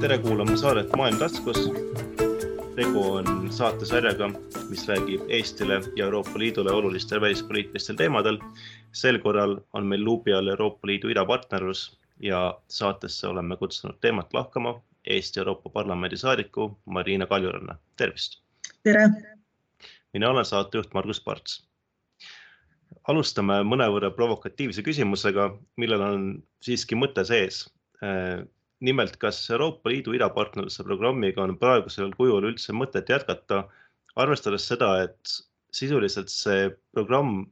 tere kuulama saadet Maailm taskus. tegu on saatesarjaga, mis räägib Eestile ja Euroopa Liidule olulistel välispoliitilistel teemadel. sel korral on meil luubi all Euroopa Liidu idapartnerlus ja saatesse oleme kutsunud teemat lahkama Eesti Euroopa Parlamendi saadiku Marina Kaljuranna. tervist. tere. mina olen saatejuht Margus Parts alustame mõnevõrra provokatiivse küsimusega, millel on siiski mõte sees nimelt, kas Euroopa Liidu idapartnerluse programmiga on praegusel kujul üldse mõtet jätkata, arvestades seda, et sisuliselt see programm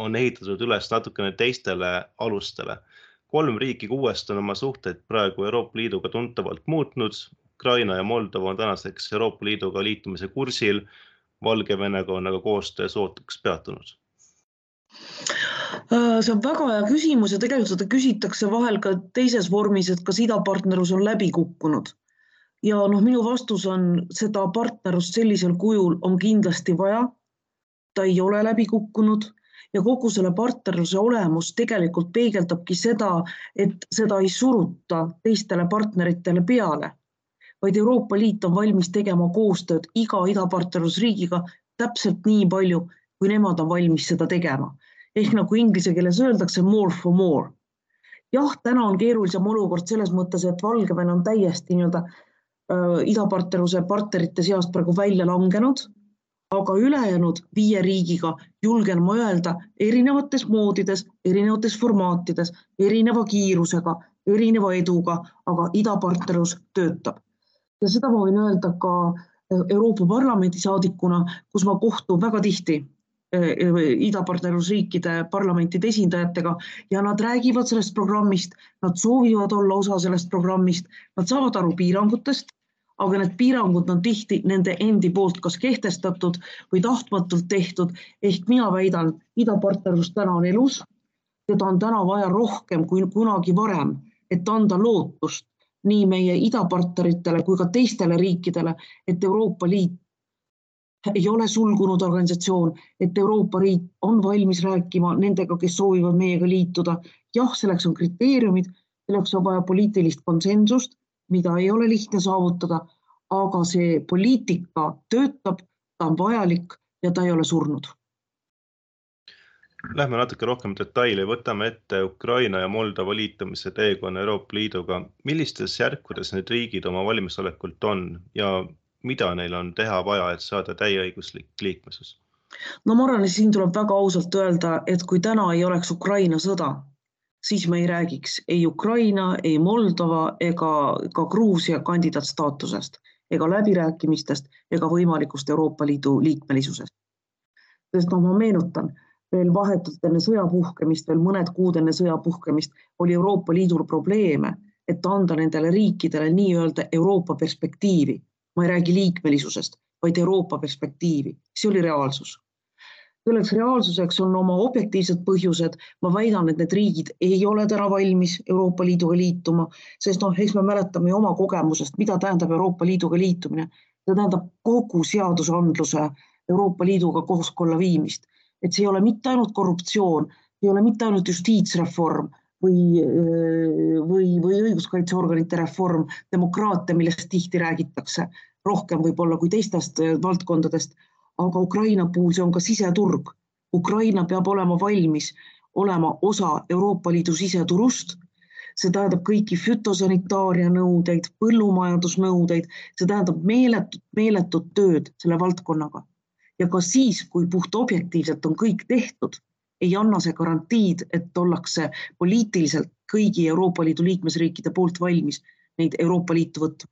on ehitatud üles natukene teistele alustele. kolm riiki kuuest on oma suhteid praegu Euroopa Liiduga tuntavalt muutnud. Ukraina ja Moldova on tänaseks Euroopa Liiduga liitumise kursil. Valgevenega on aga koostöö sootuks peatunud see on väga hea küsimus ja tegelikult seda küsitakse vahel ka teises vormis, et kas idapartnerlus on läbi kukkunud. ja noh, minu vastus on seda partnerlust sellisel kujul on kindlasti vaja. ta ei ole läbi kukkunud ja kogu selle partnerluse olemus tegelikult peegeldabki seda, et seda ei suruta teistele partneritele peale, vaid Euroopa Liit on valmis tegema koostööd iga idapartnerlusriigiga täpselt nii palju, kui nemad on valmis seda tegema ehk nagu inglise keeles öeldakse more for more. jah, täna on keerulisem olukord selles mõttes, et Valgevene on täiesti nii-öelda äh, idapartnerluse partnerite seast praegu välja langenud, aga ülejäänud viie riigiga julgen ma öelda erinevates moodides, erinevates formaatides, erineva kiirusega, erineva eduga, aga idapartnerlus töötab. ja seda ma võin öelda ka Euroopa Parlamendi saadikuna, kus ma kohtun väga tihti idapartnerlusriikide parlamentide esindajatega ja nad räägivad sellest programmist, nad soovivad olla osa sellest programmist, nad saavad aru piirangutest, aga need piirangud on tihti nende endi poolt kas kehtestatud või tahtmatult tehtud. ehk mina väidan, idapartnerlus täna on elus, seda on täna vaja rohkem kui kunagi varem, et anda lootust nii meie idapartneritele kui ka teistele riikidele, et Euroopa Liit ei ole sulgunud organisatsioon, et Euroopa Liit on valmis rääkima nendega, kes soovivad meiega liituda. jah, selleks on kriteeriumid, selleks on vaja poliitilist konsensust, mida ei ole lihtne saavutada, aga see poliitika töötab, ta on vajalik ja ta ei ole surnud. Lähme natuke rohkem detaili, võtame ette Ukraina ja Moldova liitumise teekonna Euroopa Liiduga. millistes järkudes need riigid oma valmisolekult on ja mida neil on teha vaja, et saada täieõiguslik liikmesus? no ma arvan, et siin tuleb väga ausalt öelda, et kui täna ei oleks Ukraina sõda, siis me ei räägiks ei Ukraina, ei Moldova ega ka Gruusia kandidaatstaatusest ega läbirääkimistest ega võimalikust Euroopa Liidu liikmelisusest. sest noh, ma meenutan veel vahetult enne sõja puhkemist, veel mõned kuud enne sõja puhkemist oli Euroopa Liidul probleeme, et anda nendele riikidele nii-öelda Euroopa perspektiivi ma ei räägi liikmelisusest, vaid Euroopa perspektiivi, see oli reaalsus. selleks reaalsuseks on oma objektiivsed põhjused, ma väidan, et need riigid ei ole täna valmis Euroopa Liiduga liituma, sest noh, eks me mäletame ju oma kogemusest, mida tähendab Euroopa Liiduga liitumine. see tähendab kogu seadusandluse Euroopa Liiduga kooskõlla viimist, et see ei ole mitte ainult korruptsioon, ei ole mitte ainult justiitsreform või, või, või õiguskaitseorganite reform, demokraatia, millest tihti räägitakse rohkem võib-olla kui teistest valdkondadest, aga Ukraina puhul see on ka siseturg. Ukraina peab olema valmis olema osa Euroopa Liidu siseturust. see tähendab kõiki fütosanitaaria nõudeid, põllumajandusnõudeid, see tähendab meeletut, meeletut tööd selle valdkonnaga. ja ka siis, kui puht objektiivselt on kõik tehtud ei anna see garantiid, et ollakse poliitiliselt kõigi Euroopa Liidu liikmesriikide poolt valmis neid Euroopa Liitu võtma.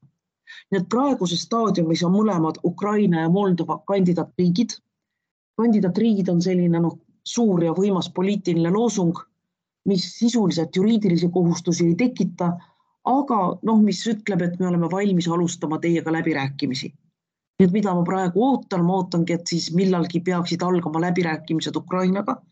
nii et praeguses staadiumis on mõlemad Ukraina ja Moldova kandidaatriigid. kandidaatriigid on selline noh, suur ja võimas poliitiline loosung, mis sisuliselt juriidilisi kohustusi ei tekita, aga noh, mis ütleb, et me oleme valmis alustama teiega läbirääkimisi et mida ma praegu ootan, ma ootangi, et siis millalgi peaksid algama läbirääkimised Ukrainaga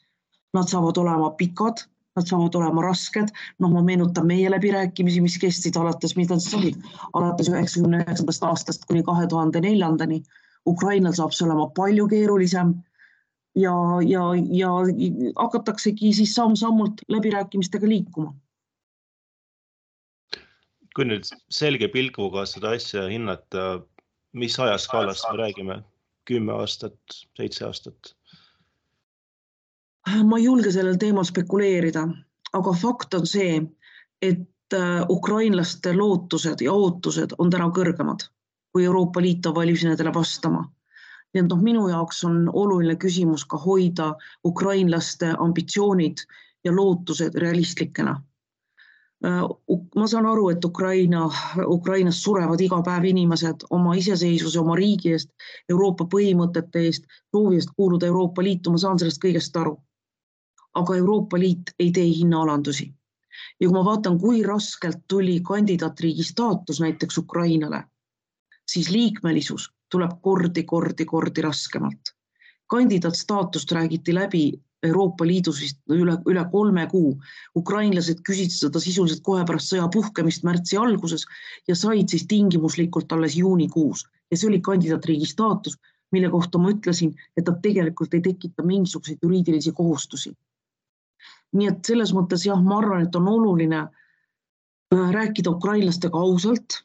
Nad saavad olema pikad, nad saavad olema rasked, noh, ma meenutan meie läbirääkimisi, mis kestsid alates, mis nad siis olid, alates üheksakümne üheksandast aastast kuni kahe tuhande neljandani. Ukrainal saab see olema palju keerulisem ja, ja, ja hakataksegi siis samm-sammult läbirääkimistega liikuma kui nüüd selge pilguga seda asja hinnata, mis ajaskaalast me räägime? kümme aastat, seitse aastat? Ma ei julge sellel teemal spekuleerida, aga fakt on see, et äh, ukrainlaste lootused ja ootused on täna kõrgemad, kui Euroopa Liit on valmis nendele vastama. nii et noh, minu jaoks on oluline küsimus ka hoida ukrainlaste ambitsioonid ja lootused realistlikena Äh, ma saan aru, et Ukraina, Ukrainas surevad iga päev inimesed oma iseseisvuse, oma riigi eest, Euroopa põhimõtete eest, soovi eest kuuluda Euroopa Liitu, ma saan sellest kõigest aru. Aga Euroopa Liit ei tee hinnaalandusi. ja kui ma vaatan, kui raskelt tuli kandidaatriigi staatus näiteks Ukrainale, siis liikmelisus tuleb kordi-kordi-kordi raskemalt. kandidaatstaatust räägiti läbi Euroopa Liidus vist üle, üle kolme kuu. ukrainlased küsisid seda sisuliselt kohe pärast sõja puhkemist märtsi alguses ja said siis tingimuslikult alles juunikuus ja see oli kandidaatriigi staatus, mille kohta ma ütlesin, et ta tegelikult ei tekita mingisuguseid juriidilisi kohustusi. Nii et selles mõttes jah, ma arvan, et on oluline äh, rääkida ukrainlastega ausalt,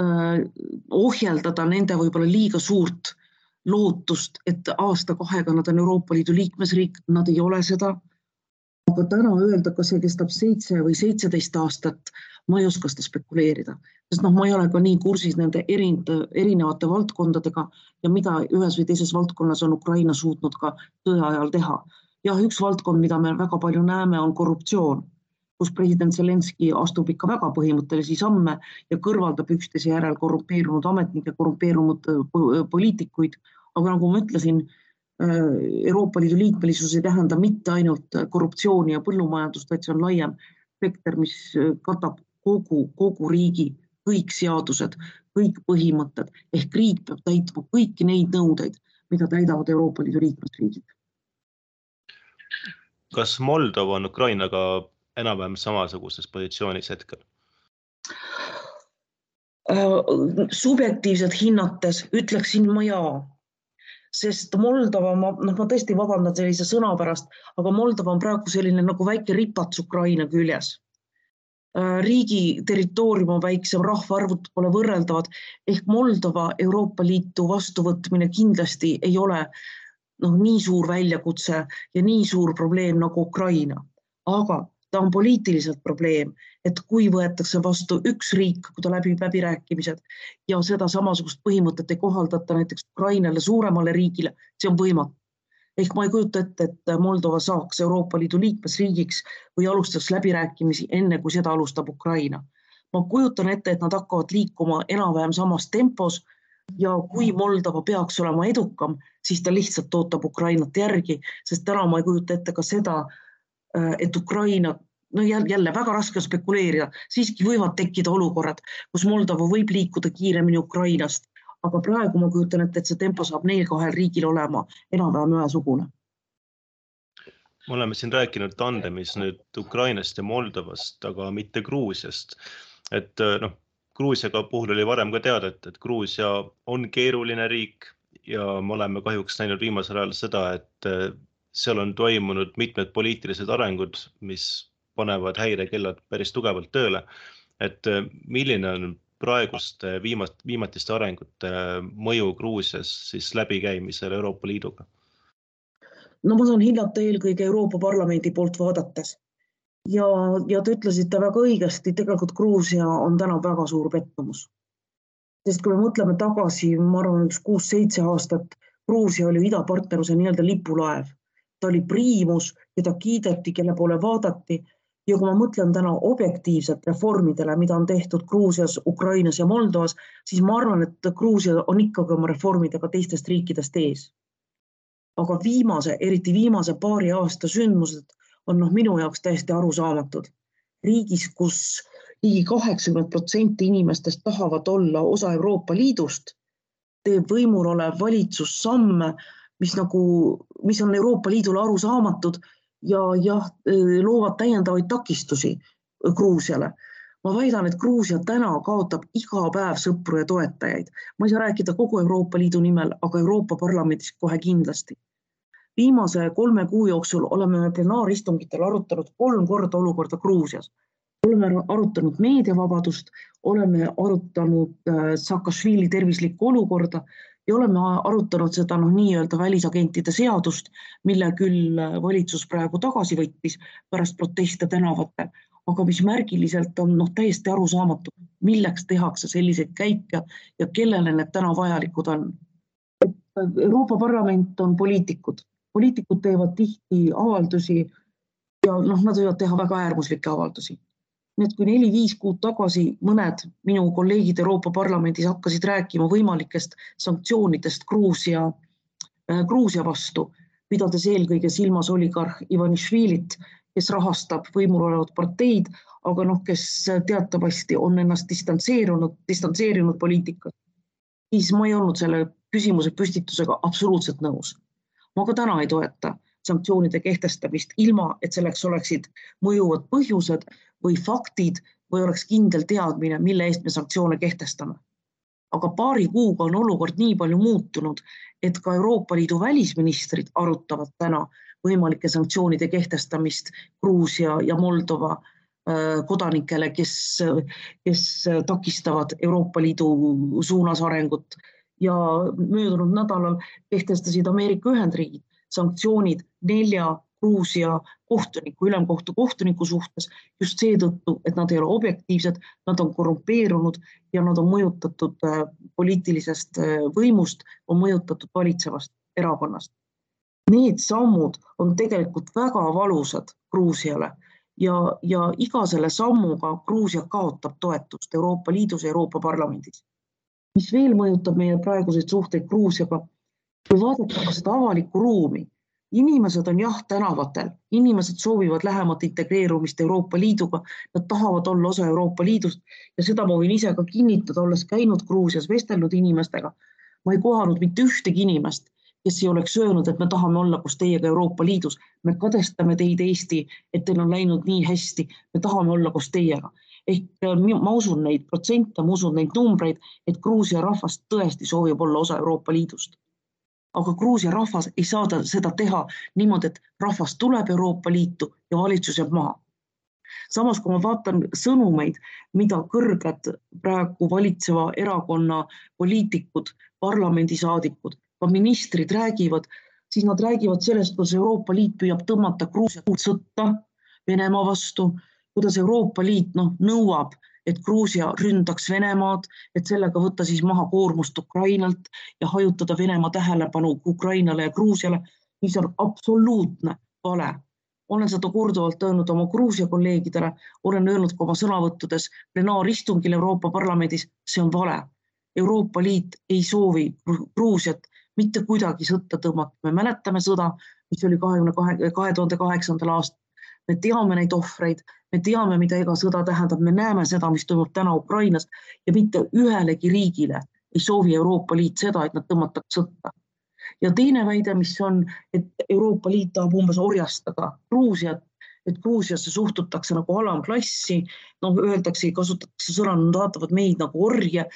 äh, ohjeldada nende võib-olla liiga suurt lootust, et aasta-kahega nad on Euroopa Liidu liikmesriik, nad ei ole seda. aga täna öelda, kas see kestab seitse või seitseteist aastat, ma ei oska seda spekuleerida, sest noh, ma ei ole ka nii kursis nende erinevate, erinevate valdkondadega ja mida ühes või teises valdkonnas on Ukraina suutnud ka sõja ajal teha. Jah, üks valdkond, mida me väga palju näeme, on korruptsioon kus president Zelenskõi astub ikka väga põhimõttelisi samme ja kõrvaldab üksteise järel korrumpeerunud ametnikke, korrumpeerunud poliitikuid aga nagu ma ütlesin, äh, Euroopa Liidu liikmelisus ei tähenda mitte ainult korruptsiooni ja põllumajandust, vaid see on laiem spekter, mis äh, katab kogu, kogu riigi kõik seadused, kõik põhimõtted ehk riik peab täitma kõiki neid nõudeid, mida täidavad Euroopa Liidu liikmesriigid. Kas Moldova on Ukrainaga enam-vähem samasuguses positsioonis hetkel? Äh, subjektiivselt hinnates ütleksin ma jaa sest Moldova, ma noh, ma tõesti vabandan sellise sõna pärast, aga Moldova on praegu selline nagu väike ripats Ukraina küljes. Äh, riigi territoorium on väiksem, rahvaarvud pole võrreldavad ehk Moldova Euroopa Liitu vastuvõtmine kindlasti ei ole noh, nii suur väljakutse ja nii suur probleem nagu Ukraina, aga ta on poliitiliselt probleem, et kui võetakse vastu üks riik, kui ta läbib läbirääkimised ja seda samasugust põhimõtet ei kohaldata näiteks Ukrainale, suuremale riigile, see on võimatu. ehk ma ei kujuta ette, et Moldova saaks Euroopa Liidu liikmesriigiks või alustaks läbirääkimisi enne, kui seda alustab Ukraina. ma kujutan ette, et nad hakkavad liikuma enam-vähem samas tempos ja kui Moldova peaks olema edukam, siis ta lihtsalt ootab Ukrainat järgi, sest täna ma ei kujuta ette ka seda, et Ukraina no jälle väga raske spekuleerida, siiski võivad tekkida olukorrad, kus Moldova võib liikuda kiiremini Ukrainast, aga praegu ma kujutan ette, et see tempo saab neil kahel riigil olema enam-vähem ühesugune. me oleme siin rääkinud tandemis nüüd Ukrainast ja Moldovast, aga mitte Gruusiast. et noh, Gruusiaga puhul oli varem ka teada, et, et Gruusia on keeruline riik ja me oleme kahjuks näinud viimasel ajal seda, et seal on toimunud mitmed poliitilised arengud, mis panevad häirekellad päris tugevalt tööle. et äh, milline on praeguste viimast, viimatiste arengute äh, mõju Gruusias siis läbikäimisel Euroopa Liiduga? no ma saan hinnata eelkõige Euroopa Parlamendi poolt vaadates ja, ja te ütlesite väga õigesti, tegelikult Gruusia on täna väga suur pettumus. Sest kui me mõtleme tagasi, ma arvan, üks kuus-seitse aastat, Gruusia oli idapartnerluse nii-öelda lipulaev. ta oli priimus, keda kiideti, kelle poole vaadati ja kui ma mõtlen täna objektiivselt reformidele, mida on tehtud Gruusias, Ukrainas ja Moldovas, siis ma arvan, et Gruusia on ikkagi oma reformidega teistest riikidest ees. aga viimase, eriti viimase paari aasta sündmused on noh, minu jaoks täiesti arusaamatud. riigis, kus ligi kaheksakümmend protsenti inimestest tahavad olla osa Euroopa Liidust, teeb võimul olev valitsus samme, mis nagu, mis on Euroopa Liidule arusaamatud ja jah, loovad täiendavaid takistusi Gruusiale. ma väidan, et Gruusia täna kaotab iga päev sõpru ja toetajaid. ma ei saa rääkida kogu Euroopa Liidu nimel, aga Euroopa Parlamendis kohe kindlasti. viimase kolme kuu jooksul oleme me plenaaristungitel arutanud kolm korda olukorda Gruusias. Oleme arutanud meediavabadust, oleme arutanud äh, Saakašvili tervislikku olukorda ja oleme arutanud seda noh, nii-öelda välisagentide seadust, mille küll äh, valitsus praegu tagasi võttis pärast proteste tänavatel, aga mis märgiliselt on noh, täiesti arusaamatu, milleks tehakse selliseid käike ja kellele need täna vajalikud on. Euroopa Parlament on poliitikud, poliitikud teevad tihti avaldusi ja noh, nad võivad teha väga äärmuslikke avaldusi nii et kui neli-viis kuud tagasi mõned minu kolleegid Euroopa Parlamendis hakkasid rääkima võimalikest sanktsioonidest Gruusia, äh, Gruusia vastu, pidades eelkõige silmas oligarh Ivanišvilit, kes rahastab võimul olevat parteid, aga noh, kes teatavasti on ennast distantseerunud, distantseerinud poliitikast, siis ma ei olnud selle küsimuse püstitusega absoluutselt nõus. ma ka täna ei toeta sanktsioonide kehtestamist, ilma et selleks oleksid mõjuvad põhjused või faktid või oleks kindel teadmine, mille eest me sanktsioone kehtestame. aga paari kuuga on olukord nii palju muutunud, et ka Euroopa Liidu välisministrid arutavad täna võimalike sanktsioonide kehtestamist Gruusia ja Moldova äh, kodanikele, kes, kes takistavad Euroopa Liidu suunas arengut ja möödunud nädalal kehtestasid Ameerika Ühendriigid sanktsioonid nelja Gruusia kohtuniku, ülemkohtu kohtuniku suhtes just seetõttu, et nad ei ole objektiivsed, nad on korrumpeerunud ja nad on mõjutatud äh, poliitilisest äh, võimust, on mõjutatud valitsevast erakonnast. Need sammud on tegelikult väga valusad Gruusiale ja, ja iga selle sammuga Gruusia kaotab toetust Euroopa Liidus ja Euroopa Parlamendis. mis veel mõjutab meie praeguseid suhteid Gruusiaga, kui vaadata ka seda avalikku ruumi inimesed on jah tänavatel, inimesed soovivad lähemat integreerumist Euroopa Liiduga, nad tahavad olla osa Euroopa Liidust. Ja seda ma võin ise ka kinnitada, olles käinud Gruusias, vestelnud inimestega. ma ei kohanud mitte ühtegi inimest, kes ei oleks öelnud, et me tahame olla koos teiega Euroopa Liidus, me kadestame teid, Eesti, et teil on läinud nii hästi, me tahame olla koos teiega. ehk äh, ma usun neid protsente, ma usun neid numbreid, et Gruusia rahvas tõesti soovib olla osa Euroopa Liidust aga Gruusia rahvas ei saa seda teha niimoodi, et rahvas tuleb Euroopa Liitu ja valitsus jääb maha. samas, kui ma vaatan sõnumeid, mida kõrged praegu valitseva erakonna poliitikud, parlamendisaadikud, ka ministrid räägivad, siis nad räägivad sellest, kuidas Euroopa Liit püüab tõmmata Gruusiat sõtta Venemaa vastu, kuidas Euroopa Liit noh, nõuab et Gruusia ründaks Venemaad, et sellega võtta siis maha koormust Ukrainalt ja hajutada Venemaa tähelepanu Ukrainale ja Gruusiale, mis on absoluutne vale. olen seda korduvalt öelnud oma Gruusia kolleegidele, olen öelnud ka oma sõnavõttudes plenaaristungil Euroopa Parlamendis, see on vale. Euroopa Liit ei soovi Gruusiat mitte kuidagi sõtta tõmmata, me mäletame sõda, mis oli kahekümne kahe, kahe tuhande kaheksandal aastal me teame neid ohvreid, me teame, mida iga sõda tähendab, me näeme seda, mis toimub täna Ukrainas ja mitte ühelegi riigile ei soovi Euroopa Liit seda, et nad tõmmataks sõtta. ja teine väide, mis on, et Euroopa Liit tahab umbes orjastada Gruusiat, et Gruusiasse suhtutakse nagu alamklassi, noh, öeldakse, kasutatakse sõna, nad vaatavad meid nagu orje.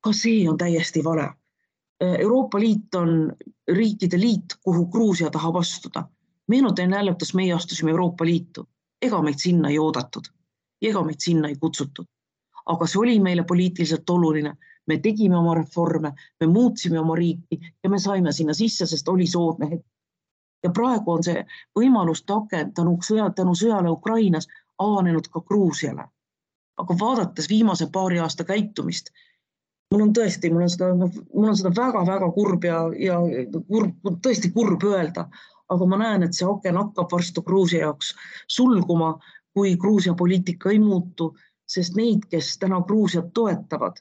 ka see on täiesti vale. Euroopa Liit on riikide liit, kuhu Gruusia tahab astuda meenutan kuidas meie astusime Euroopa Liitu, ega meid sinna ei oodatud, ega meid sinna ei kutsutud. aga see oli meile poliitiliselt oluline, me tegime oma reforme, me muutsime oma riiki ja me saime sinna sisse, sest oli soodne hetk. ja praegu on see võimaluste aken tänu sõja, tänu sõjale Ukrainas avanenud ka Gruusiale. aga vaadates viimase paari aasta käitumist, mul on tõesti, mul on seda, mul on seda väga-väga kurb ja, ja kurb, tõesti kurb öelda, aga ma näen, et see aken hakkab varsti Gruusia jaoks sulguma, kui Gruusia poliitika ei muutu, sest neid, kes täna Gruusiat toetavad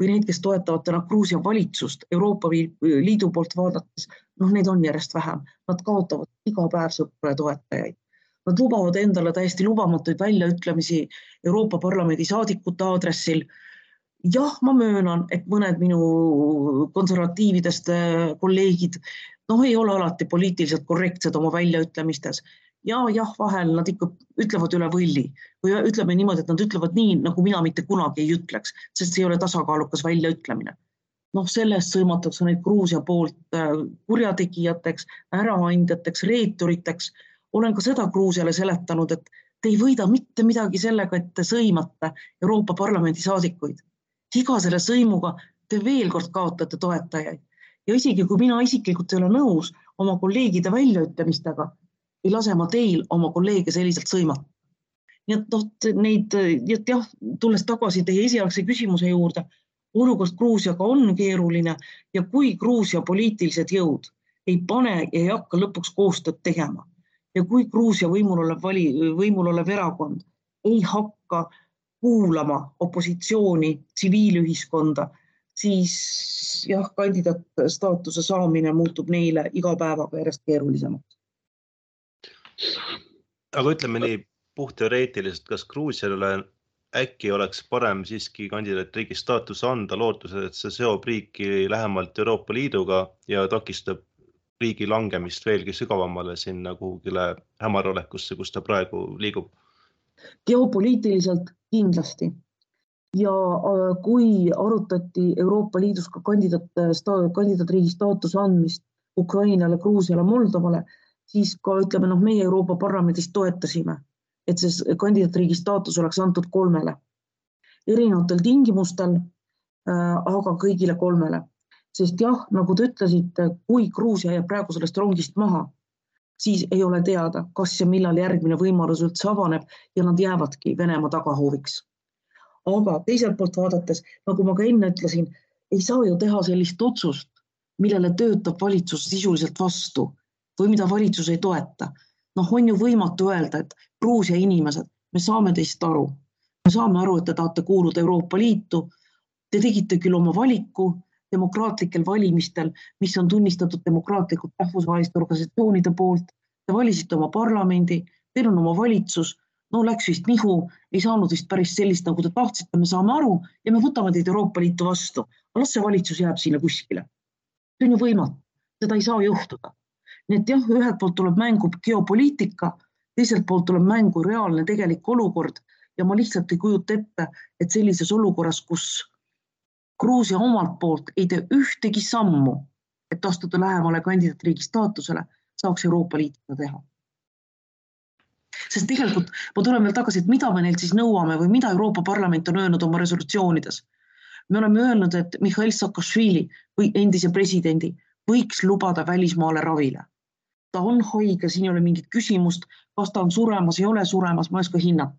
või neid, kes toetavad täna Gruusia valitsust Euroopa Liidu poolt vaadates, noh, neid on järjest vähem, nad kaotavad iga päev sõpru ja toetajaid. Nad lubavad endale täiesti lubamatuid väljaütlemisi Euroopa Parlamendi saadikute aadressil jah, ma möönan, et mõned minu konservatiividest äh, kolleegid noh, ei ole alati poliitiliselt korrektsed oma väljaütlemistes ja jah, vahel nad ikka ütlevad üle võlli või ütleme niimoodi, et nad ütlevad nii, nagu mina mitte kunagi ei ütleks, sest see ei ole tasakaalukas väljaütlemine. noh, sellest sõimatakse neid Gruusia poolt äh, kurjategijateks, äraandjateks, reeturiteks. olen ka seda Gruusiale seletanud, et Te ei võida mitte midagi sellega, et te sõimate Euroopa Parlamendi saadikuid. iga selle sõimuga te veel kord kaotate toetajaid ja isegi kui mina isiklikult ei ole nõus oma kolleegide väljaütlemistega, ei lase ma teil oma kolleege selliselt sõimata. nii et noh, neid, et jah, tulles tagasi teie esialgse küsimuse juurde, olukord Gruusiaga on keeruline ja kui Gruusia poliitilised jõud ei pane ja ei hakka lõpuks koostööd tegema ja kui Gruusia võimul olev vali, võimul olev erakond ei hakka kuulama opositsiooni, tsiviilühiskonda, siis jah, kandidaatstaatuse saamine muutub neile iga päevaga järjest keerulisemaks. aga ütleme nii puhtteoreetiliselt, kas Gruusiale äkki oleks parem siiski kandidaatriigi staatus anda lootuses, et see seob riiki lähemalt Euroopa Liiduga ja takistab riigi langemist veelgi sügavamale sinna kuhugile hämarolekusse, kus ta praegu liigub? geopoliitiliselt kindlasti ja äh, kui arutati Euroopa Liidus ka kandidaat, kandidaatriigi staatuse andmist Ukrainale, Gruusiale, Moldovale, siis ka ütleme noh, meie Euroopa Parlamendis toetasime, et see kandidaatriigi staatus oleks antud kolmele erinevatel tingimustel, äh, aga kõigile kolmele sest jah, nagu te ütlesite, kui Gruusia jääb praegu sellest rongist maha, siis ei ole teada, kas ja millal järgmine võimalus üldse avaneb ja nad jäävadki Venemaa tagahooviks. Aga teiselt poolt vaadates, nagu ma ka enne ütlesin, ei saa ju teha sellist otsust, millele töötab valitsus sisuliselt vastu või mida valitsus ei toeta. noh, on ju võimatu öelda, et Gruusia inimesed, me saame teist aru, me saame aru, et te tahate kuuluda Euroopa Liitu. Te tegite küll oma valiku demokraatlikel valimistel, mis on tunnistatud demokraatlikult rahvusvaheliste organisatsioonide poolt. Te valisite oma parlamendi, teil on oma valitsus, no läks vist nihu, ei saanud vist päris sellist, nagu te tahtsite, me saame aru ja me võtame teid Euroopa Liitu vastu. las see valitsus jääb sinna kuskile. see on ju võimatu, seda ei saa juhtuda. nii et jah, ühelt poolt tuleb mängu geopoliitika, teiselt poolt tuleb mängu reaalne tegelik olukord ja ma lihtsalt ei kujuta ette, et sellises olukorras, kus Gruusia omalt poolt ei tee ühtegi sammu, et astuda lähemale kandidaatriigi staatusele, saaks Euroopa Liit seda teha. Sest tegelikult ma tulen veel tagasi, et mida me neilt siis nõuame või mida Euroopa Parlament on öelnud oma resolutsioonides. me oleme öelnud, et Mihhail Saakašvili või endise presidendi võiks lubada välismaale ravile. ta on haige, siin ei ole mingit küsimust, kas ta on suremas, ei ole suremas, ma ei oska hinnata.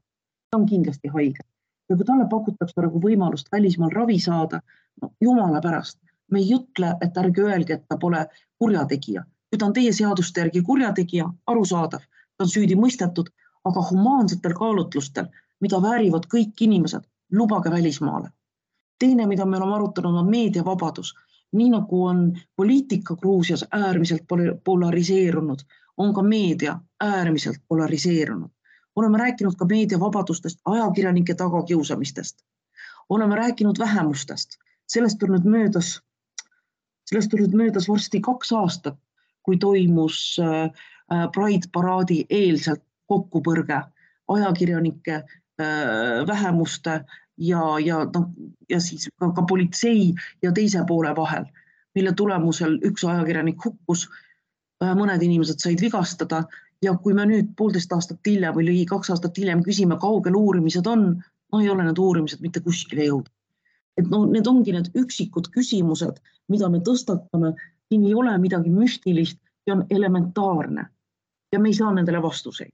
ta on kindlasti haige ja kui talle pakutakse nagu võimalust välismaal ravi saada, no jumala pärast, me ei ütle, et ärge öelge, et ta pole kurjategija. kui ta on teie seaduste järgi kurjategija, arusaadav, on süüdi mõistetud, aga humaansetel kaalutlustel, mida väärivad kõik inimesed, lubage välismaale. teine, mida me oleme arutanud, on meediavabadus. nii nagu on poliitika Gruusias äärmiselt polariseerunud, on ka meedia äärmiselt polariseerunud oleme rääkinud ka meediavabadustest, ajakirjanike tagakiusamistest. oleme rääkinud vähemustest, sellest on nüüd möödas, sellest on nüüd möödas varsti kaks aastat, kui toimus äh, Pride paraadi eelselt kokkupõrge ajakirjanike, äh, vähemuste ja, ja noh, ja siis ka, ka politsei ja teise poole vahel, mille tulemusel üks ajakirjanik hukkus, mõned inimesed said vigastada ja kui me nüüd poolteist aastat hiljem või ligi kaks aastat hiljem küsime, kaugel uurimised on, no ei ole need uurimised mitte kuskile jõudnud. et no need ongi need üksikud küsimused, mida me tõstatame, siin ei ole midagi müstilist, see on elementaarne ja me ei saa nendele vastuseid.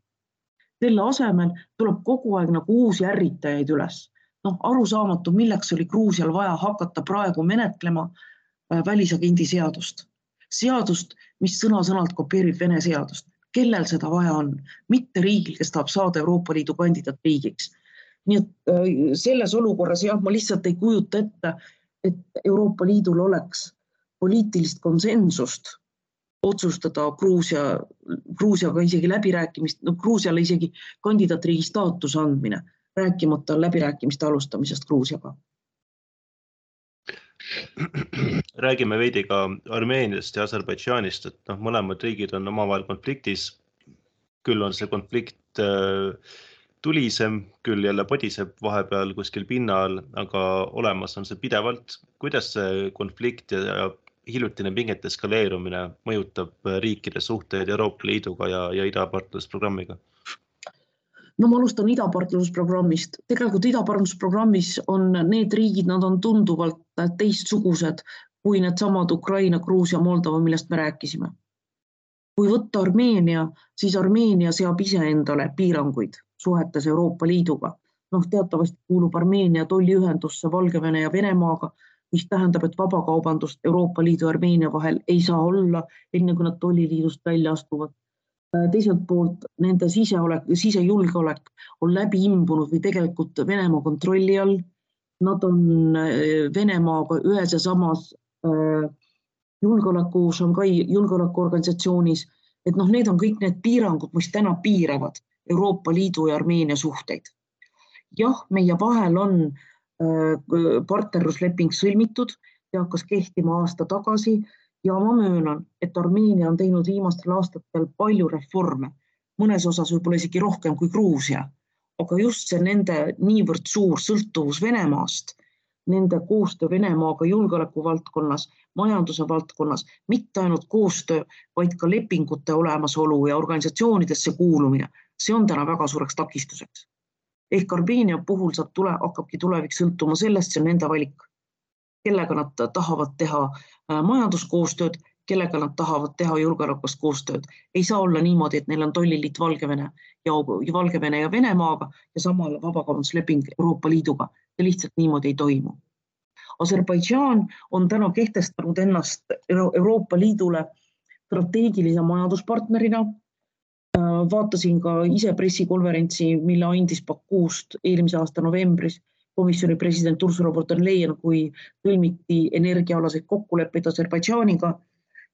selle asemel tuleb kogu aeg nagu uusi ärritajaid üles. noh, arusaamatu, milleks oli Gruusial vaja hakata praegu menetlema äh, välisagendi seadust, seadust, mis sõna-sõnalt kopeerib Vene seadust kellel seda vaja on, mitte riigil, kes tahab saada Euroopa Liidu kandidaatriigiks. nii et äh, selles olukorras jah, ma lihtsalt ei kujuta ette, et Euroopa Liidul oleks poliitilist konsensust otsustada Gruusia, Gruusiaga isegi läbirääkimist, no Gruusiale isegi kandidaatriigi staatuse andmine, rääkimata läbirääkimiste alustamisest Gruusiaga räägime veidi ka Armeeniast ja Aserbaidžaanist, et noh, mõlemad riigid on omavahel konfliktis. küll on see konflikt äh, tulisem, küll jälle podiseb vahepeal kuskil pinna all, aga olemas on see pidevalt. kuidas see konflikt ja, ja hiljutine pingete eskaleerumine mõjutab riikide suhteid Euroopa Liiduga ja, ja idapartnerlusprogrammiga? no ma alustan idapartnerlusprogrammist. tegelikult idapartnerlusprogrammis on need riigid, nad on tunduvalt teistsugused kui needsamad Ukraina, Gruusia, Moldova, millest me rääkisime. kui võtta Armeenia, siis Armeenia seab iseendale piiranguid suhetes Euroopa Liiduga. noh, teatavasti kuulub Armeenia tolliühendusse Valgevene ja Venemaaga, mis tähendab, et vabakaubandust Euroopa Liidu ja Armeenia vahel ei saa olla, enne kui nad tolliliidust välja astuvad Äh, teiselt poolt nende siseolek, sisejulgeolek on läbi imbunud või tegelikult Venemaa kontrolli all. Nad on äh, Venemaaga ühes ja samas äh, julgeoleku, Shanghai julgeolekuorganisatsioonis, et noh, need on kõik need piirangud, mis täna piiravad Euroopa Liidu ja Armeenia suhteid. jah, meie vahel on partnerlusleping sõlmitud, see hakkas kehtima aasta tagasi ja ma möönan, et Armeenia on teinud viimastel aastatel palju reforme, mõnes osas võib-olla isegi rohkem kui Gruusia, aga just see nende niivõrd suur sõltuvus Venemaast, nende koostöö Venemaaga julgeoleku valdkonnas, majanduse valdkonnas, mitte ainult koostöö, vaid ka lepingute olemasolu ja organisatsioonidesse kuulumine, see on täna väga suureks takistuseks. Ehk Armeenia puhul saab tule, hakkabki tulevik sõltuma sellest, see on nende valik kellega nad tahavad teha äh, majanduskoostööd, kellega nad tahavad teha julgeolekust koostööd. ei saa olla niimoodi, et neil on tolliliit Valgevene ja Valgevene ja Venemaaga ja samal vabakaubandusleping Euroopa Liiduga. see lihtsalt niimoodi ei toimu. Aserbaidžaan on täna kehtestanud ennast Euroopa Liidule strateegilise majanduspartnerina. Äh, vaatasin ka ise pressikonverentsi, mille andis Bakuust eelmise aasta novembris komisjoni president Ursula von der Leyen, kui sõlmiti energiaalaseid kokkuleppeid Aserbaidžaaniga.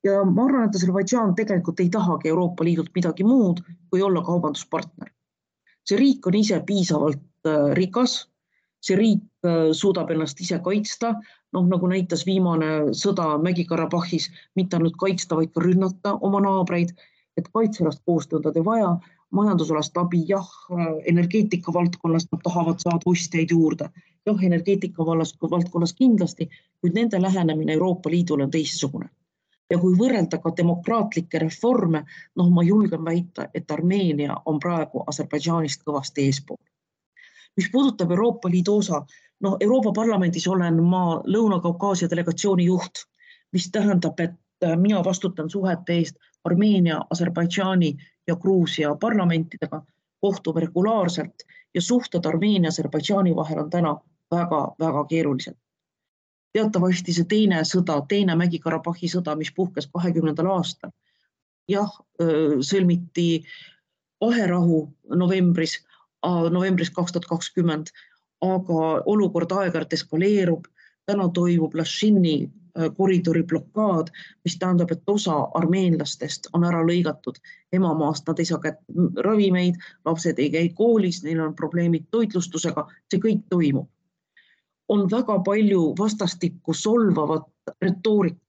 ja ma arvan, et Aserbaidžaan tegelikult ei tahagi Euroopa Liidult midagi muud, kui olla kaubanduspartner. see riik on ise piisavalt äh, rikas, see riik äh, suudab ennast ise kaitsta, noh nagu näitas viimane sõda Mägi-Karabahhis, mitte ainult kaitsta, vaid ka rünnata oma naabreid, et kaitsealast koostööd nad ei vaja majandusalast abi, jah, energeetika valdkonnas nad tahavad saada ostjaid juurde, jah, energeetika vallas, valdkonnas kindlasti, kuid nende lähenemine Euroopa Liidule on teistsugune. ja kui võrrelda ka demokraatlikke reforme, noh, ma julgen väita, et Armeenia on praegu Aserbaidžaanist kõvasti eespool. mis puudutab Euroopa Liidu osa, noh, Euroopa Parlamendis olen ma Lõuna-Kaukaasia delegatsiooni juht, mis tähendab, et mina vastutan suhete eest Armeenia, Aserbaidžaani ja Gruusia parlamentidega, kohtub regulaarselt ja suhted Armeenia, Aserbaidžaani vahel on täna väga-väga keerulised. teatavasti see teine sõda, teine Mägi-Karabahhi sõda, mis puhkes kahekümnendal aastal, jah, sõlmiti vaherahu novembris, novembris kaks tuhat kakskümmend, aga olukord aeg-ajalt eskaleerub. täna toimub Lašini Äh, koridori blokaad, mis tähendab, et osa armeenlastest on ära lõigatud emamaast, nad ei saa kätte ravimeid, lapsed ei käi koolis, neil on probleemid toitlustusega, see kõik toimub. on väga palju vastastikku solvavat retoorikat.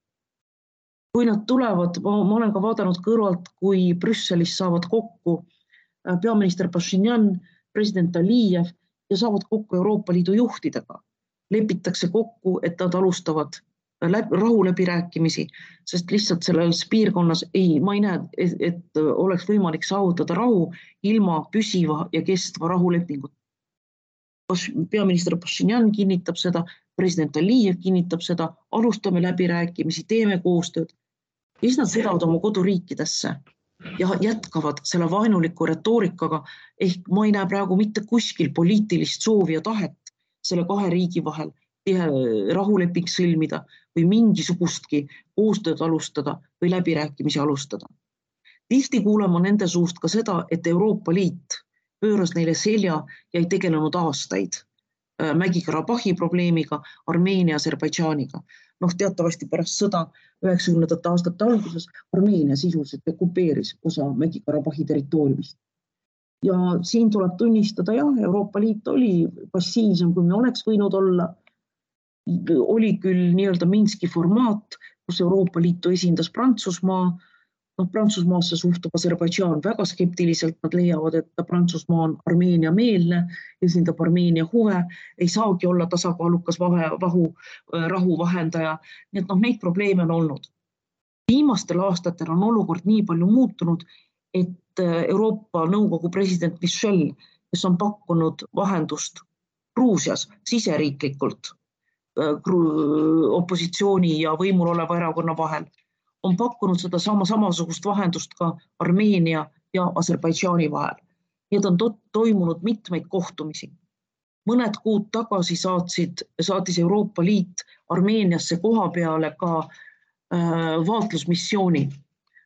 kui nad tulevad, ma olen ka vaadanud kõrvalt, kui Brüsselis saavad kokku äh, peaminister Pašinjan, president Alijev ja saavad kokku Euroopa Liidu juhtidega lepitakse kokku, et nad alustavad rahuläbirääkimisi, sest lihtsalt selles piirkonnas ei, ma ei näe, et oleks võimalik saavutada rahu ilma püsiva ja kestva rahulepinguta. peaminister Pašinjan kinnitab seda, president Alijev kinnitab seda, alustame läbirääkimisi, teeme koostööd. ja siis nad sõidavad oma koduriikidesse ja jätkavad selle vaenuliku retoorikaga. ehk ma ei näe praegu mitte kuskil poliitilist soovi ja tahet selle kahe riigi vahel rahuleping sõlmida või mingisugustki koostööd alustada või läbirääkimisi alustada. tihti kuuleme nende suust ka seda, et Euroopa Liit pööras neile selja ja ei tegelenud aastaid äh, Mägi-Karabahhi probleemiga, Armeenia, Aserbaidžaaniga. noh, teatavasti pärast sõda üheksakümnendate aastate alguses Armeenia sisuliselt okupeeris osa Mägi-Karabahhi territooriumist. ja siin tuleb tunnistada jah, Euroopa Liit oli passiivsem, kui me oleks võinud olla oli küll nii-öelda Minski formaat, kus Euroopa Liitu esindas Prantsusmaa. noh, Prantsusmaasse suhtub Aserbaidžaan väga skeptiliselt, nad leiavad, et Prantsusmaa on Armeenia meelne, esindab Armeenia huve, ei saagi olla tasakaalukas vahe, vahu, rahu vahendaja. nii et noh, neid probleeme on olnud. viimastel aastatel on olukord nii palju muutunud, et Euroopa Nõukogu president Michel kes on pakkunud vahendust Gruusias siseriiklikult opositsiooni ja võimul oleva erakonna vahel, on pakkunud sedasama samasugust vahendust ka Armeenia ja Aserbaidžaani vahel. et on to toimunud mitmeid kohtumisi. mõned kuud tagasi saatsid, saatis Euroopa Liit Armeeniasse koha peale ka äh, vaatlusmissiooni,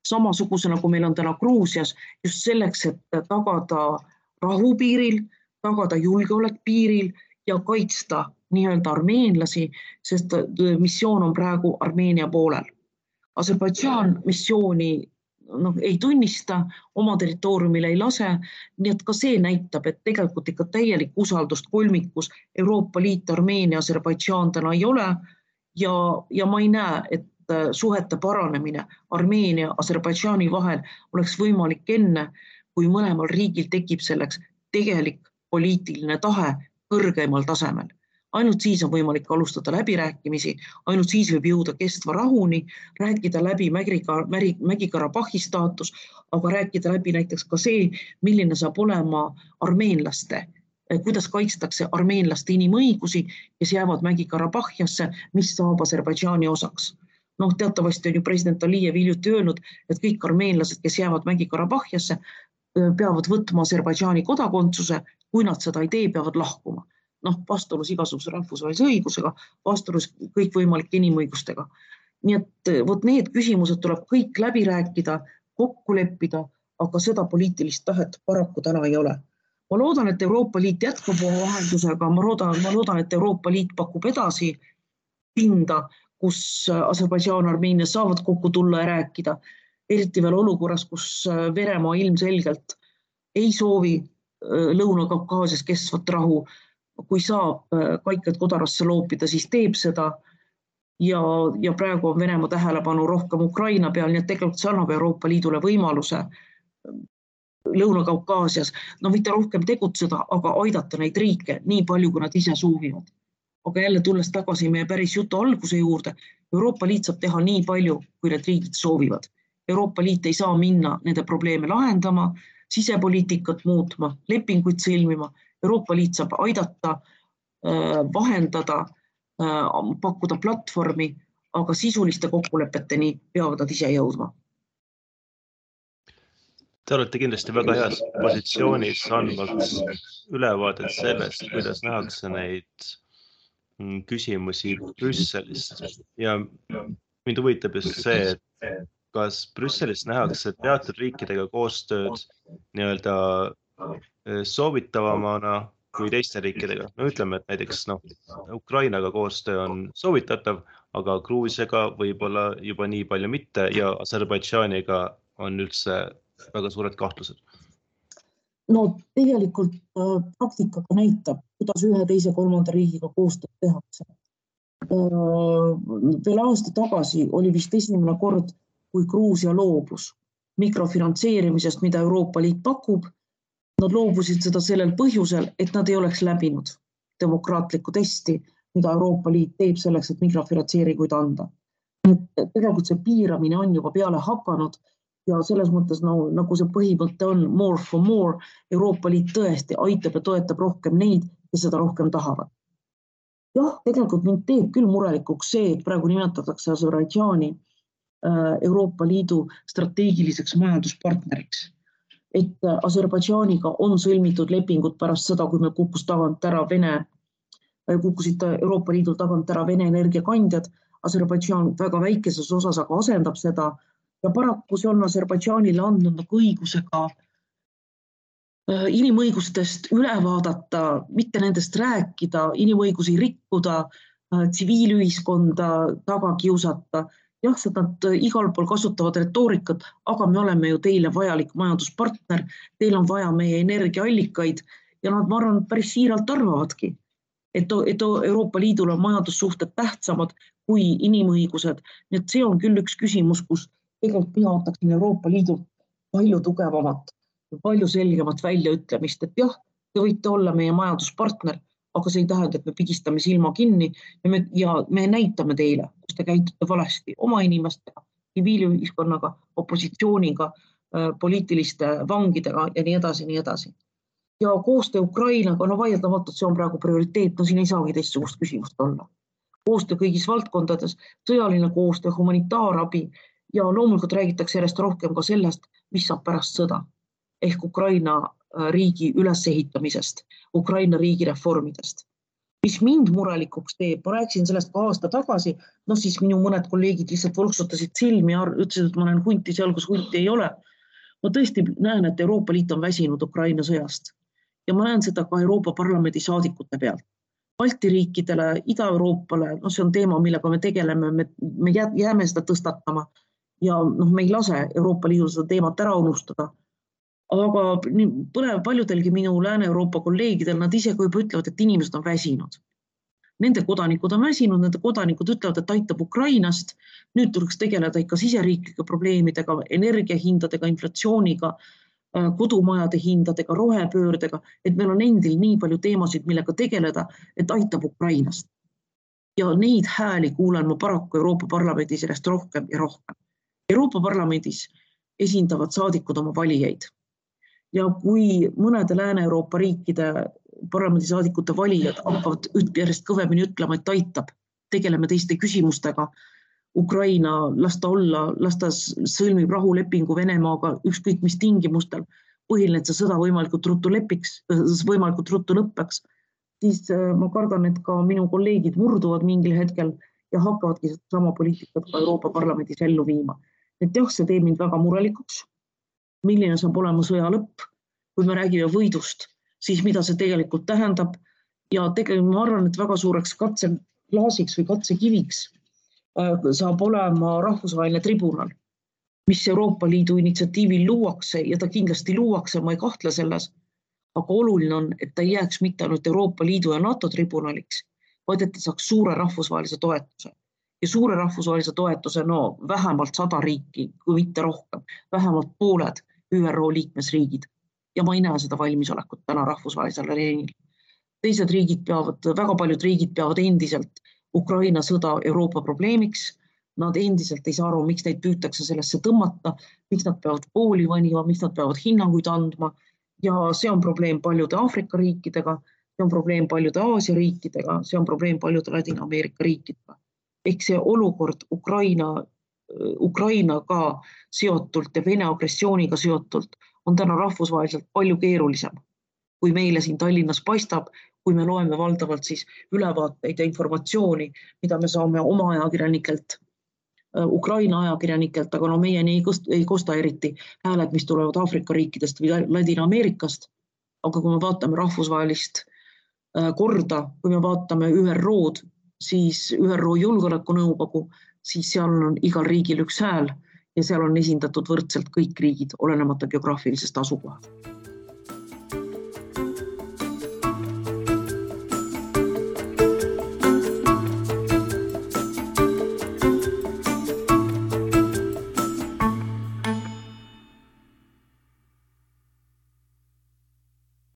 samasuguse nagu meil on täna Gruusias, just selleks, et tagada rahu piiril, tagada julgeolek piiril ja kaitsta nii-öelda armeenlasi, sest äh, missioon on praegu Armeenia poolel. Aserbaidžaan missiooni noh, ei tunnista, oma territooriumile ei lase, nii et ka see näitab, et tegelikult ikka täielik usaldust kolmikus Euroopa Liit, Armeenia, Aserbaidžaan täna ei ole. Ja, ja ma ei näe, et äh, suhete paranemine Armeenia, Aserbaidžaani vahel oleks võimalik enne, kui mõlemal riigil tekib selleks tegelik poliitiline tahe kõrgemal tasemel ainult siis on võimalik alustada läbirääkimisi, ainult siis võib jõuda kestva rahuni, rääkida läbi Mägi-Karabahhi staatus, aga rääkida läbi näiteks ka see, milline saab olema armeenlaste, kuidas kaitstakse armeenlaste inimõigusi, kes jäävad Mägi-Karabahhiasse, mis saab Aserbaidžaani osaks. Noh, teatavasti on ju president Alijev hiljuti öelnud, et kõik armeenlased, kes jäävad Mägi-Karabahhiasse, peavad võtma Aserbaidžaani kodakondsuse, kui nad seda ei tee, peavad lahkuma noh, vastuolus igasuguse rahvusvahelise õigusega, vastuolus kõikvõimalike inimõigustega. nii et eh, vot need küsimused tuleb kõik läbi rääkida, kokku leppida, aga seda poliitilist tahet paraku täna ei ole. ma loodan, et Euroopa Liit jätkab oma vahendusega, ma loodan, ma loodan, et Euroopa Liit pakub edasi pinda, kus Aserbaidžaan, Armeenia saavad kokku tulla ja rääkida, eriti veel olukorras, kus eh, Venemaa ilmselgelt ei soovi eh, Lõuna-Kaukaasias kestvat rahu kui saab äh, kaikad kodarasse loopida, siis teeb seda. ja, ja praegu on Venemaa tähelepanu rohkem Ukraina peal, nii et tegelikult see annab Euroopa Liidule võimaluse äh, Lõuna-Kaukaasias, no mitte rohkem tegutseda, aga aidata neid riike nii palju, kui nad ise soovivad. aga jälle tulles tagasi meie päris jutu alguse juurde, Euroopa Liit saab teha nii palju, kui need riigid soovivad. Euroopa Liit ei saa minna nende probleeme lahendama, sisepoliitikat muutma, lepinguid sõlmima Euroopa Liit saab aidata, äh, vahendada, äh, pakkuda platvormi, aga sisuliste kokkulepeteni peavad nad ise jõudma. Te olete kindlasti väga heas positsioonis andmaks ülevaadet sellest, kuidas nähakse neid mm, küsimusi Brüsselist ja mind huvitab just see, et kas Brüsselis nähakse teatud riikidega koostööd nii-öelda soovitavamana kui teiste riikidega. no ütleme, et näiteks noh, Ukrainaga koostöö on soovitatav, aga Gruusiaga võib-olla juba nii palju mitte ja Aserbaidžaaniga on üldse väga suured kahtlused. no tegelikult äh, praktika ka näitab, kuidas ühe, teise, kolmanda riigiga koostööd tehakse äh,. veel aasta tagasi oli vist esimene kord, kui Gruusia loobus mikrofinantseerimisest, mida Euroopa Liit pakub Nad loobusid seda sellel põhjusel, et nad ei oleks läbinud demokraatlikku testi, mida Euroopa Liit teeb selleks, et mikrofinantseeringuid anda. tegelikult see piiramine on juba peale hakanud ja selles mõttes no, nagu see põhimõte on more for more, Euroopa Liit tõesti aitab ja toetab rohkem neid, kes seda rohkem tahavad. jah, tegelikult mind teeb küll murelikuks see, et praegu nimetatakse Aserbaidžaani äh, Euroopa Liidu strateegiliseks majanduspartneriks et äh, Aserbaidžaaniga on sõlmitud lepingud pärast seda, kui meil kukkus tagant ära Vene, äh, kukkusid Euroopa Liidul tagant ära Vene energiakandjad. Aserbaidžaan väga väikeses osas aga asendab seda ja paraku see on Aserbaidžaanile andnud nagu õiguse ka äh, inimõigustest üle vaadata, mitte nendest rääkida, inimõigusi rikkuda, tsiviilühiskonda taga kiusata jah, seda nad äh, igal pool kasutavad retoorikat, aga me oleme ju teile vajalik majanduspartner, teil on vaja meie energiaallikaid ja nad, ma arvan, päris siiralt arvavadki, et, et Euroopa Liidul on majandussuhted tähtsamad kui inimõigused. nii et see on küll üks küsimus, kus tegelikult mina ootaksin Euroopa Liidult palju tugevamat, palju selgemat väljaütlemist, et jah, te võite olla meie majanduspartner, aga see ei tähenda, et me pigistame silma kinni ja me, ja me näitame teile, kus te käitute valesti oma inimestega, tsiviilühiskonnaga, opositsiooniga, äh, poliitiliste vangidega ja nii edasi, nii edasi. ja koostöö Ukrainaga, no vaieldamatult see on praegu prioriteet, no siin ei saagi teistsugust küsimust olla. koostöö kõigis valdkondades, sõjaline koostöö, humanitaarabi ja loomulikult räägitakse järjest rohkem ka sellest, mis saab pärast sõda ehk Ukraina riigi ülesehitamisest, Ukraina riigi reformidest. mis mind murelikuks teeb, ma rääkisin sellest ka aasta tagasi, noh siis minu mõned kolleegid lihtsalt võlksutasid silmi ja ütlesid, et ma olen hunti seal, kus hunti ei ole. ma tõesti näen, et Euroopa Liit on väsinud Ukraina sõjast ja ma näen seda ka Euroopa Parlamendi saadikute pealt. Balti riikidele, Ida-Euroopale, noh, see on teema, millega me tegeleme, me, me jääme seda tõstatama ja noh, me ei lase Euroopa Liidul seda teemat ära unustada. Aga põnev paljudelgi minu Lääne-Euroopa kolleegidel, nad ise ka juba ütlevad, et inimesed on väsinud. Nende kodanikud on väsinud, nende kodanikud ütlevad, et aitab Ukrainast. nüüd tuleks tegeleda ikka siseriiklike probleemidega, energiahindadega, inflatsiooniga Äh, kodumajade hindadega, rohepöördega, et meil on endil nii palju teemasid, millega tegeleda, et aitab Ukrainast. ja neid hääli kuulen ma paraku Euroopa Parlamendis järjest rohkem ja rohkem. Euroopa Parlamendis esindavad saadikud oma valijaid. Ja kui mõnede Lääne-Euroopa riikide parlamendisaadikute valijad hakkavad järjest kõvemini ütlema, et aitab, tegeleme teiste küsimustega Ukraina, las ta olla, las ta sõlmib rahulepingu Venemaaga ükskõik mis tingimustel. põhiline, et see sõda võimalikult ruttu lepiks, võimalikult ruttu lõpeks, siis äh, ma kardan, et ka minu kolleegid murduvad mingil hetkel ja hakkavadki sama poliitikat ka Euroopa Parlamendis ellu viima. et jah, see teeb mind väga murelikuks. Milline saab olema sõja lõpp, kui me räägime võidust, siis mida see tegelikult tähendab? Ja tegelikult ma arvan, et väga suureks katseklaasiks või katsekiviks Äh, saab olema rahvusvaheline tribunal, mis Euroopa Liidu initsiatiivil luuakse ja ta kindlasti luuakse, ma ei kahtle selles. aga oluline on, et ta ei jääks mitte ainult Euroopa Liidu ja NATO tribunaliks, vaid et ta saaks suure rahvusvahelise toetuse. Ja suure rahvusvahelise toetuse, no vähemalt sada riiki, kui mitte rohkem, vähemalt pooled ÜRO liikmesriigid ja ma ei näe seda valmisolekut täna rahvusvahelisel areenil. teised riigid peavad, väga paljud riigid peavad endiselt Ukraina sõda Euroopa probleemiks. Nad endiselt ei saa aru, miks neid püütakse sellesse tõmmata, miks nad peavad kooli valima, miks nad peavad hinnanguid andma ja see on probleem paljude Aafrika riikidega, see on probleem paljude Aasia riikidega, see on probleem paljude Ladina-Ameerika riikidega. ehk see olukord Ukraina, Ukrainaga seotult ja Vene agressiooniga seotult on täna rahvusvaheliselt palju keerulisem, kui meile siin Tallinnas paistab kui me loeme valdavalt siis ülevaateid ja informatsiooni, mida me saame oma ajakirjanikelt, äh, Ukraina ajakirjanikelt, aga no meieni ei kosta, ei kosta eriti hääled, mis tulevad Aafrika riikidest või Ladina-Ameerikast. aga kui me vaatame rahvusvahelist äh, korda, kui me vaatame ÜRO-d, siis ÜRO Julgeolekunõukogu, siis seal on igal riigil üks hääl ja seal on esindatud võrdselt kõik riigid, olenemata geograafilisest asukohast